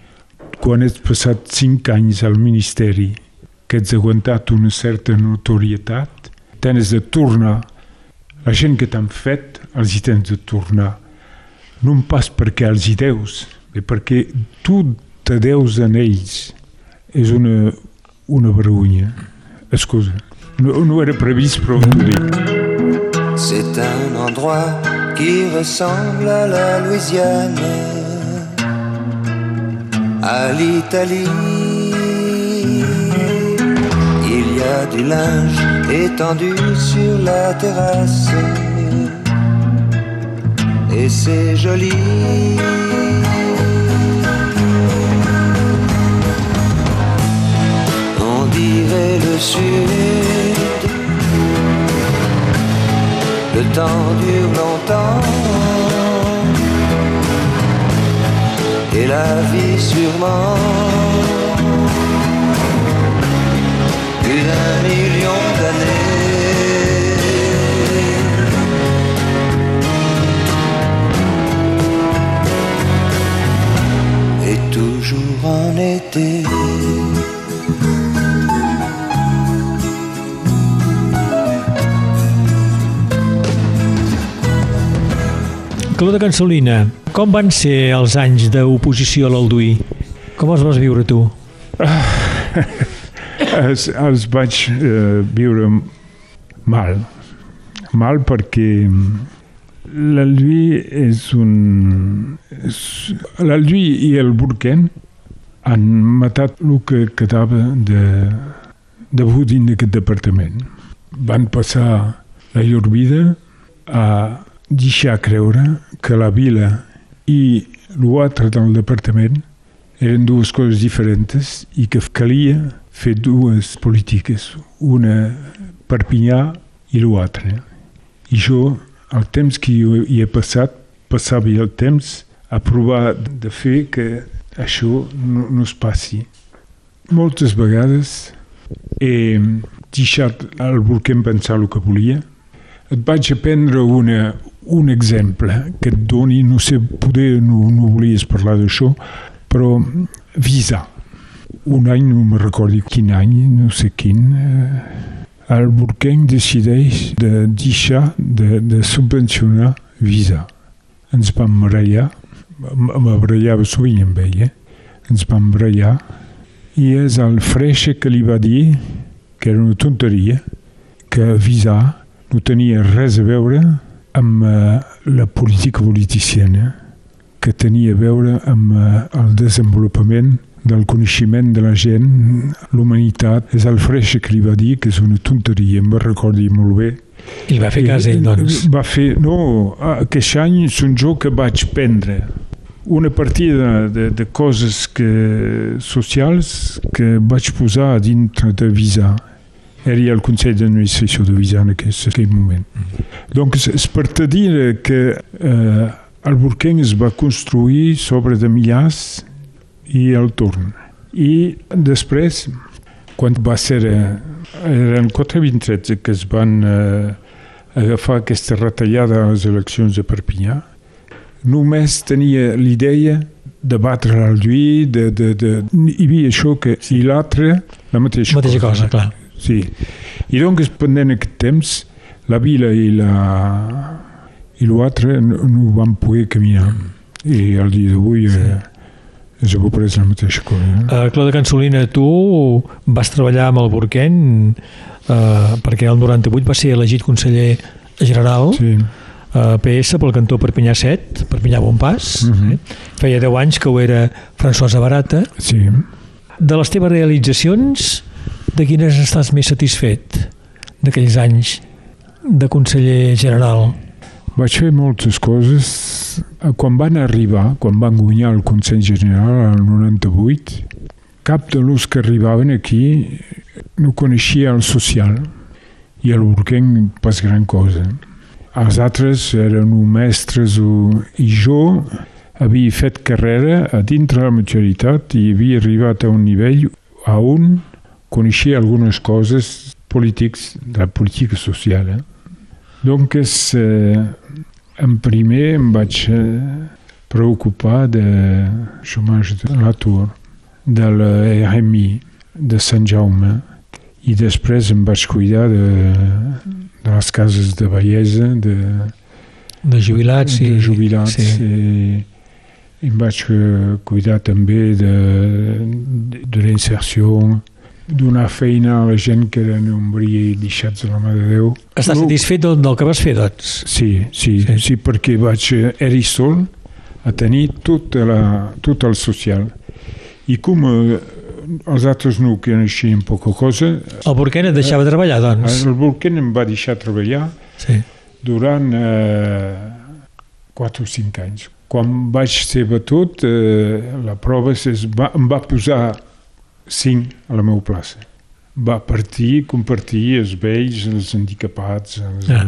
Quan ets passat cinc anys al Ministeri que ets aguantat una certa notorietat, tens de tornar. La gent que t'han fet, els hi tens de tornar. No pas perquè els hi deus, bé perquè tu te deus en ells. És una, una vergonya. Excusa, no, no era previst, però ho dic.
C'est un endroit qui ressemble à la Louisiane, à l'Italie du linge étendu sur la terrasse. Et c'est joli. On dirait le sud. Le temps dure longtemps. Et la vie sûrement d'un million. Et toujours en été.
Clota Cansolina, com van ser els anys d'oposició a l'Alduí? Com els vas viure tu? (laughs)
els, els vaig eh, viure mal. Mal perquè l'Alduí és un... L'Alduí i el Burken han matat el que quedava de, de Budin d'aquest departament. Van passar la llur vida a deixar creure que la vila i l'altre del departament eren dues coses diferents i que calia fer dues polítiques, una Perpinyà i l'altra. I jo, el temps que jo hi he passat, passava el temps a provar de fer que això no, no es passi. Moltes vegades he deixat el volquem pensar el que volia. Et vaig aprendre una, un exemple que et doni, no sé, poder no, no volies parlar d'això, però visa. Un any, no me recordo quin any, no sé quin, eh, el Burkenc decideix de deixar de, de subvencionar Visa. Ens vam barallar, m'abrallava sovint amb ell, eh? ens vam barallar, i és el Freixe que li va dir que era una tonteria, que Visa no tenia res a veure amb uh, la política politiciana, que tenia a veure amb uh, el desenvolupament del coneixement de la gent, l'humanitat, és el Freixa que li va dir que és una tonteria, em va recordi molt bé.
I va fer cas ell, doncs?
Va fer, no, aquest any són jo que vaig prendre una partida de, de coses que, socials que vaig posar dintre de Visa. Era el Consell d'Administració de Visa en aquest, aquell moment. Mm -hmm. Donc, és per te dir que eh, el Burkenc es va construir sobre de Millars i el Torn. I després, quan va ser... Eh, era en 423 que es van eh, agafar aquesta retallada a les eleccions de Perpinyà, només tenia l'idea de batre l'Alduí, de, de, de, hi havia això que i l'altre la mateixa,
mateixa cosa. cosa clar.
Sí. I doncs pendent aquest temps la vila i la i l'altre no, no van poder caminar i el dia d'avui sí. eh, és a peu la mateixa cosa. Eh?
Uh, Claude Cansolina, tu vas treballar amb el Burquent uh, perquè el 98 va ser elegit conseller general
sí
a PS pel cantó Perpinyà 7, Perpinyà Bonpas. Uh -huh. eh? Feia 10 anys que ho era François Barata.
Sí.
De les teves realitzacions, de quines estàs més satisfet d'aquells anys de conseller general?
Vaig fer moltes coses. Quan van arribar, quan van guanyar el Consell General al 98, cap de los que arribaven aquí no coneixia el social i el Burgenc pas gran cosa. Els altres eren mestres i jo havia fet carrera a dintre la majoritat i havia arribat a un nivell a on coneixia algunes coses polítics, de la política social. Eh? Doncs, eh, en primer em vaig eh, preocupar de xomàs de l'atur, de l'RMI de Sant Jaume i després em vaig cuidar de, de les cases de bellesa, de,
de jubilats,
de jubilats sí. i, i em vaig eh, cuidar també de, de, de la inserció, donar feina a la gent que eren ombria i deixats a la mà de Déu.
Estàs no, satisfet del, del que vas fer, doncs?
Sí, sí, sí, sí perquè vaig, eh, era sol a tenir tot, la, tot el social. I com eh, els altres no coneixien poca cosa.
El Burken et deixava eh, treballar, doncs?
El Burken em va deixar treballar
sí.
durant eh, 4 o 5 anys. Quan vaig ser batut, eh, la prova es va, em va posar 5 a la meva plaça. Va partir, compartir els vells, els handicapats, els, ah. eh,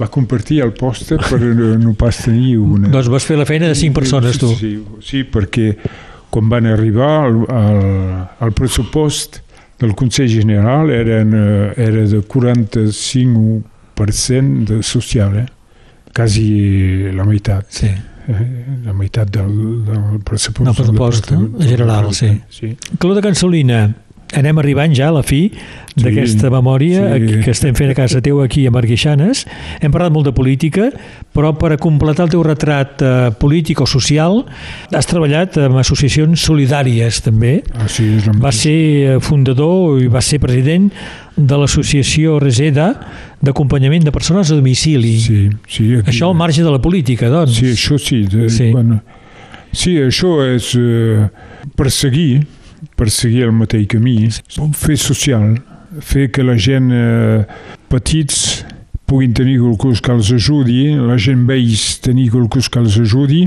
va compartir el poste per no pas tenir una... (laughs)
Doncs vas fer la feina de 5 persones, tu.
Sí, sí perquè quan van arribar al, al, al pressupost del Consell General eren, eh, era de 45% de social, eh? quasi la meitat.
Sí.
Eh? La meitat del, del pressupost.
Del pressupost general, sí.
sí.
Claude Cansolina, anem arribant ja a la fi d'aquesta memòria
sí.
que estem fent a casa teu aquí a Marqueixanes. Hem parlat molt de política, però per a completar el teu retrat eh, polític o social has treballat amb associacions solidàries també.
Ah, sí, és
Va ser eh, fundador i va ser president de l'associació Reseda d'acompanyament de persones a domicili.
Sí, sí, aquí,
Això al marge de la política, doncs.
Sí, això sí. De,
Sí.
Bueno, sí, això és eh, perseguir, perseguir el mateix camí, fer social, fer que la gent eh, petits puguin tenir qualcú que els ajudi, la gent vells tenir qualcú que els ajudi,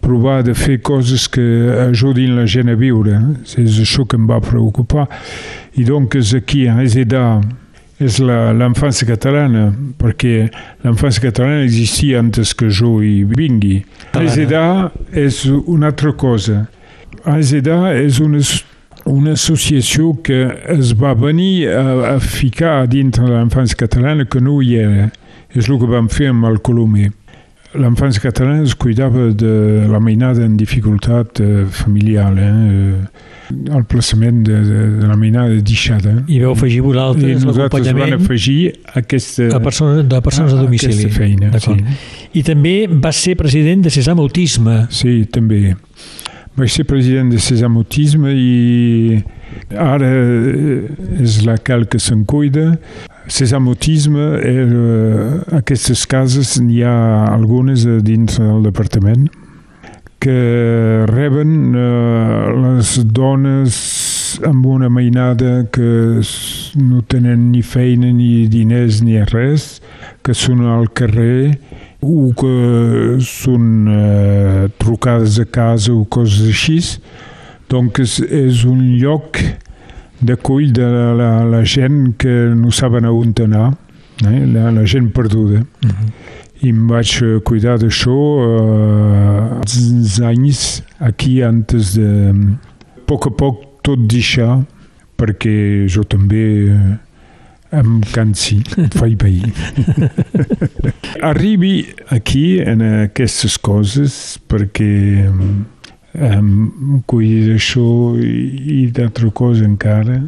provar de fer coses que ajudin la gent a viure. És això que em va preocupar. I doncs aquí a Reseda és la- l'infància catalana, perquè l'infància catalana existia antes que jo hi vingui. Reseda és una altra cosa. Reseda és una, una associació que es va venir a, a ficar dintre de l'infància catalana que no hi era. És el que vam fer amb el Colomer. L'infància catalana es cuidava de la mainada en dificultat eh, familiar, eh, eh, el plaçament de, de, de la mainada deixada.
I veu afegir
I
vosaltres
nosaltres van afegir aquesta,
a persones, de persones a
a-
domicili.
aquesta feina, sí.
I també va ser president de Sesam Autisme.
Sí, també. Vaig ser president de Sesam Autisme i ara és la cal que se'n cuida. Sesam Autisme, eh, aquestes cases n'hi ha algunes dins del departament que reben eh, les dones amb una mainada que no tenen ni feina, ni diners, ni res, que són al carrer o que són eh, trucades a casa o coses així. Donc és, és un lloc d'acull de la, la, la gent que no saben on anar, eh? la, la gent perduda. I em vaig eh, cuidar d'això eh, els anys aquí antes de a poc a poc tot deixar perquè jo també eh, em cansi, faig veí. (laughs) Arribi aquí en aquestes coses perquè em cuidi d'això i, i d'altra cosa encara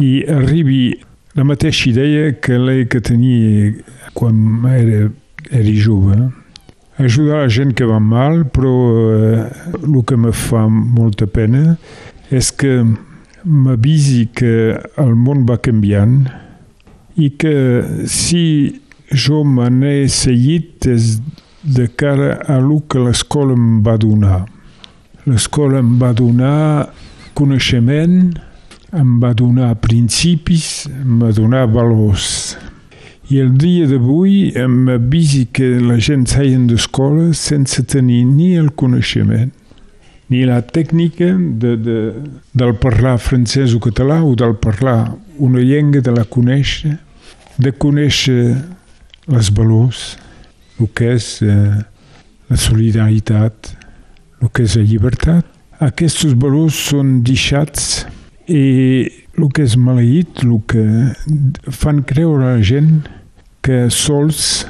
i arribi la mateixa idea que l'he que tenia quan era, era jove. Ajudar la gent que va mal, però eh, el que me fa molta pena és que m'avisi que el món va canviant i que si jo me n'he seguit és de cara a el que l'escola em va donar. L'escola em va donar coneixement, em va donar principis, em va donar valors. I el dia d'avui em avisi que la gent seien d'escola sense tenir ni el coneixement, ni la tècnica de, de, del parlar francès o català o del parlar una llengua, de la conèixer, de conèixer les valors, el que és eh, la solidaritat, el que és la llibertat. Aquests valors són deixats i el que és maleït, el que fan creure a la gent que sols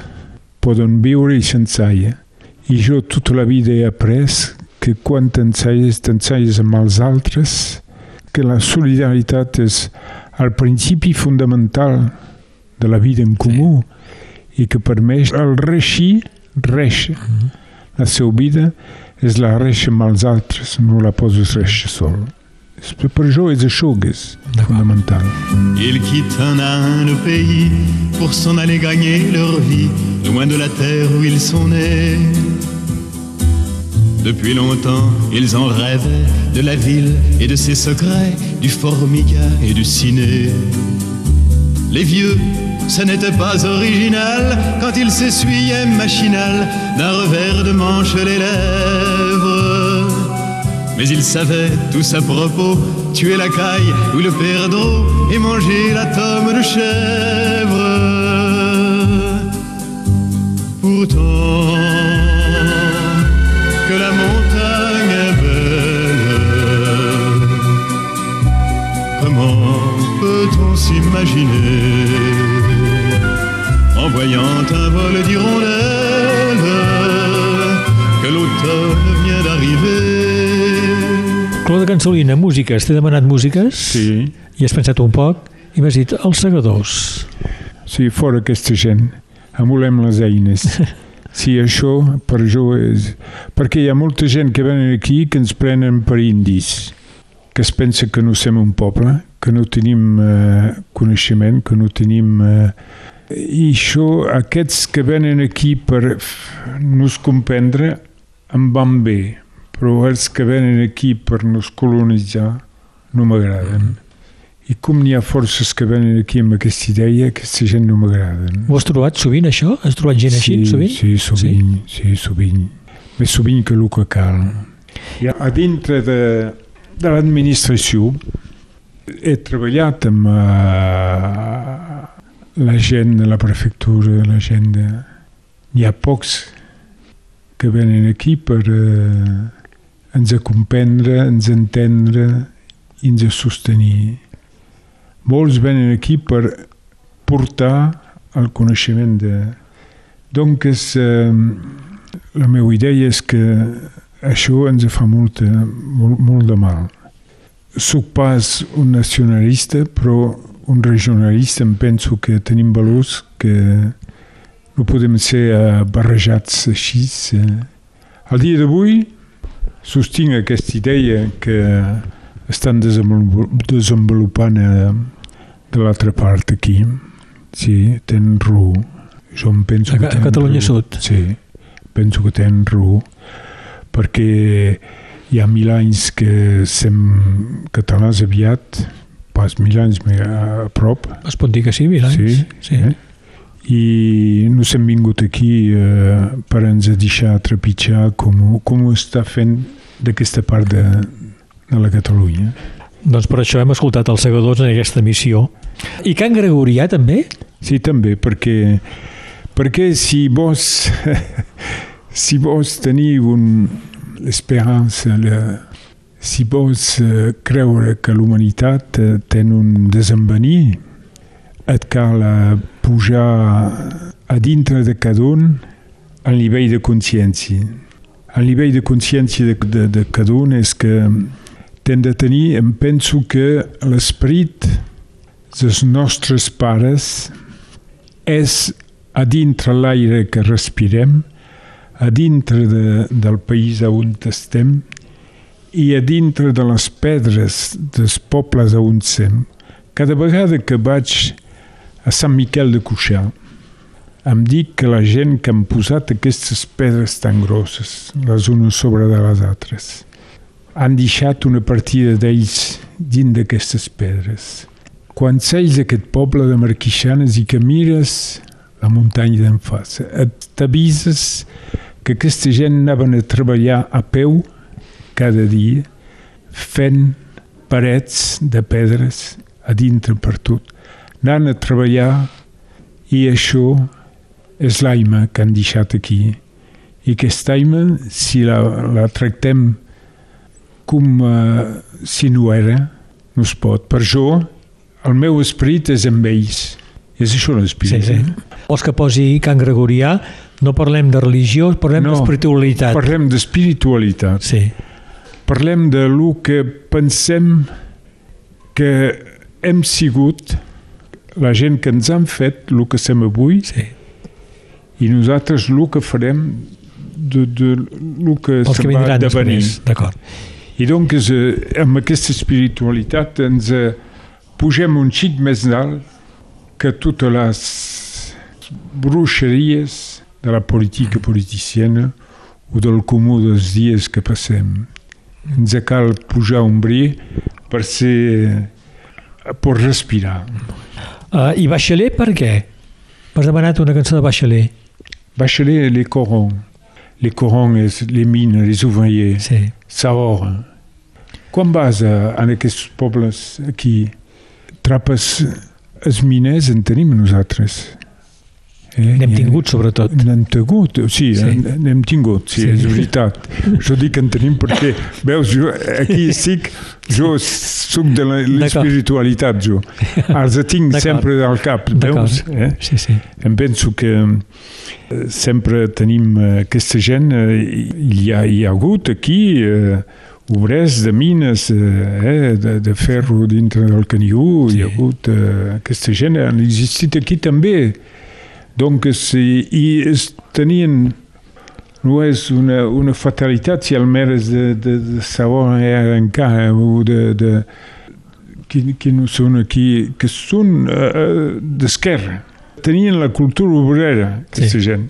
poden viure i sense aia. I jo tota la vida he après que quan t'ensenyes, t'ensenyes amb els altres, que la solidaritat és el principi fundamental de la vida en comú i que permet el reixir, reixa. La seva vida és la reixa amb els altres, no la poses reixa sol. Per jo és això que és fonamental.
Ils quittent un à un le pays pour s'en aller gagner leur vie, loin de la terre où ils sont nés. Depuis longtemps, ils en rêvaient de la ville et de ses secrets, du formica et du ciné. Les vieux, ça n'était pas original quand ils s'essuyaient machinal d'un revers de manche les lèvres. Mais ils savaient tous à propos tuer la caille ou le perdreau et manger la tome de chèvre. Pourtant, peut-on s'imaginer en voyant un vol d'hirondelles que l'automne vient d'arriver
Cló de Cansolina, músiques. T'he demanat músiques
Sí,
i has pensat un poc i m'has dit els segadors.
sí, fora aquesta gent. Emulem les eines. (laughs) Sí, això per jo és... Perquè hi ha molta gent que venen aquí que ens prenen per indis, que es pensa que no som un poble, que no tenim eh, coneixement, que no tenim... Eh, I això, aquests que venen aquí per nos comprendre, em van bé, però els que venen aquí per nos colonitzar no m'agraden. I com n'hi ha forces que venen aquí amb aquesta idea, aquesta gent no m'agraden.
Ho has trobat sovint, això? Has trobat gent així,
sí,
sovint?
Sí, sovint, sí? sí, sovint. Més sovint que el que cal. Ja, a dintre de, de l'administració he treballat amb uh, la gent de la prefectura, la gent de... N'hi ha pocs que venen aquí per uh, ens comprendre, ens entendre i ens sostenir. Molts venen aquí per portar el coneixement de... Donc, eh, la meva idea és que això ens fa molta, molt, molt de mal. Soc pas un nacionalista, però un regionalista em penso que tenim valors que no podem ser eh, barrejats així. Eh. Al dia d'avui sostinc aquesta idea que estan desenvolup- desenvolupant eh, de l'altra part aquí. Sí, tenen raó. Jo em penso
A
que
a Catalunya
raó.
Sud.
Sí, penso que tenen raó perquè hi ha mil anys que sem catalans aviat, pas mil anys, a prop,
Es pot dir que sí, mil anys?
Sí,
sí.
eh? i no hem vingut aquí eh, per ens deixar trepitjar com, com ho està fent d'aquesta part de, de la Catalunya.
Doncs per això hem escoltat els segadors en aquesta missió. I Can Gregorià també?
Sí, també, perquè, perquè si vos, (laughs) si vos teniu un, l'esperança, la, si vos eh, creure que l'humanitat eh, ten un desenvenir, et cal eh, pujar a dintre de cada un el nivell de consciència. El nivell de consciència de, de, de cada un és que tem de tenir, em penso que l'esperit dels nostres pares és a dintre l'aire que respirem, a dintre de, del país on estem i a dintre de les pedres dels pobles on sem. Cada vegada que vaig a Sant Miquel de Cuixà, em dic que la gent que han posat aquestes pedres tan grosses, les unes sobre de les altres, han deixat una partida d'ells dins d'aquestes pedres. Quan seis aquest poble de Marquixanes i que mires la muntanya d'en face, et t'avises que aquesta gent anaven a treballar a peu cada dia, fent parets de pedres a dintre per tot. Anant a treballar i això és l'aima que han deixat aquí. I aquesta aima, si la, la tractem com uh, si no era, no es pot. Per això, el meu esperit és amb ells. És això l'esperit.
Sí, sí. Vols que posi Can Gregorià? No parlem de religió, parlem
No,
d'espiritualitat.
Parlem d'espiritualitat.
Sí.
Parlem de lo que pensem que hem sigut, la gent que ens han fet, el que som avui,
sí.
i nosaltres el que farem de, de que
Els
se
que
va
vindran
devenir.
D'acord.
I doncs, eh, amb aquesta espiritualitat ens eh, pugem un xic més dalt que totes les bruixeries de la política politiciana o del comú dels dies que passem. Ens cal pujar un bri per ser per respirar.
Uh, I Bachelet per què? M'has demanat una cançó de Bachelet.
Bachelet, les corons. Les corons, és les mines, les ouvriers.
Sí.
Sahora. Quan vas a, a aquests pobles aquí, trapes els miners en tenim nosaltres. Eh?
N'hem tingut, sobretot.
N'hem tingut, sí,
Sí.
sí. n'hem tingut, sí,
Sí.
és veritat. Jo dic que en tenim perquè, veus, jo aquí (laughs) estic, jo soc de l'espiritualitat, jo. Els tinc sempre al cap, veus? Eh?
Sí, sí.
Em penso que eh, sempre tenim eh, aquesta gent, eh, hi, ha, hi ha hagut aquí eh, obrers de mines, eh, de, de ferro dintre del caniú, sí. hi ha hagut eh, aquesta gent, han existit aquí també. Donc, i, es tenien no és una, una fatalitat si és de, de, de segon encara o de, de qui, qui no són aquí, que són uh, d'esquerra. Tenien la cultura obrera, aquesta sí. gent.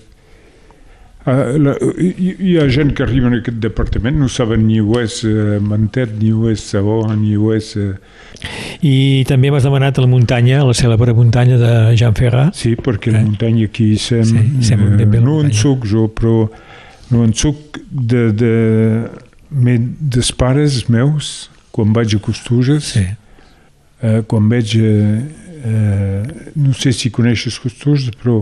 Uh, la, hi, hi ha gent que arriba en aquest departament, no saben ni ho és uh, Mantet, ni ho és Sabó, ni ho és... Uh...
I també m'has demanat a la muntanya, a la cèlebre muntanya de Jean Ferrat.
Sí, perquè eh? la muntanya aquí sem, sí, sem uh, no en soc jo, però no en soc de, de, de dels pares meus, quan vaig a Costuges, sí. uh, quan veig... Uh, uh, no sé si coneixes Costuges, però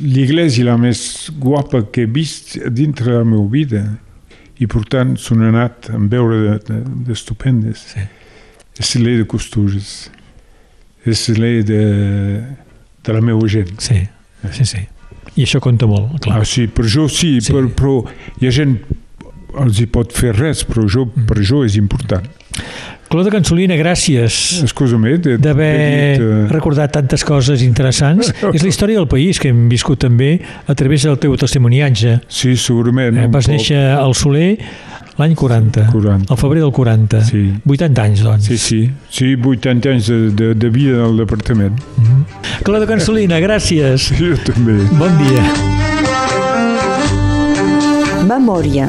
l'església la més guapa que he vist dintre de la meva vida i per tant s'han anat a veure d'estupendes. De, de sí. És l'E de Costures. És l'E de, de la meva gent.
Sí, sí, sí. I això compta molt, clar.
Ah, sí, per jo sí, sí. Per, però hi ha gent els hi pot fer res, però jo, per jo és important.
Clota Cansolina, gràcies d'haver uh... recordat tantes coses interessants. (laughs) és la història del país que hem viscut també a través del teu testimoniatge.
Sí, segurament.
Eh, vas néixer al Soler l'any 40, 40, al febrer del 40. Sí. 80 anys, doncs.
Sí, sí. Sí, 80 anys de, de, de vida del departament. Mm
-hmm. Clota Cansolina, gràcies. (laughs)
Jo també.
Bon dia.
Memòria.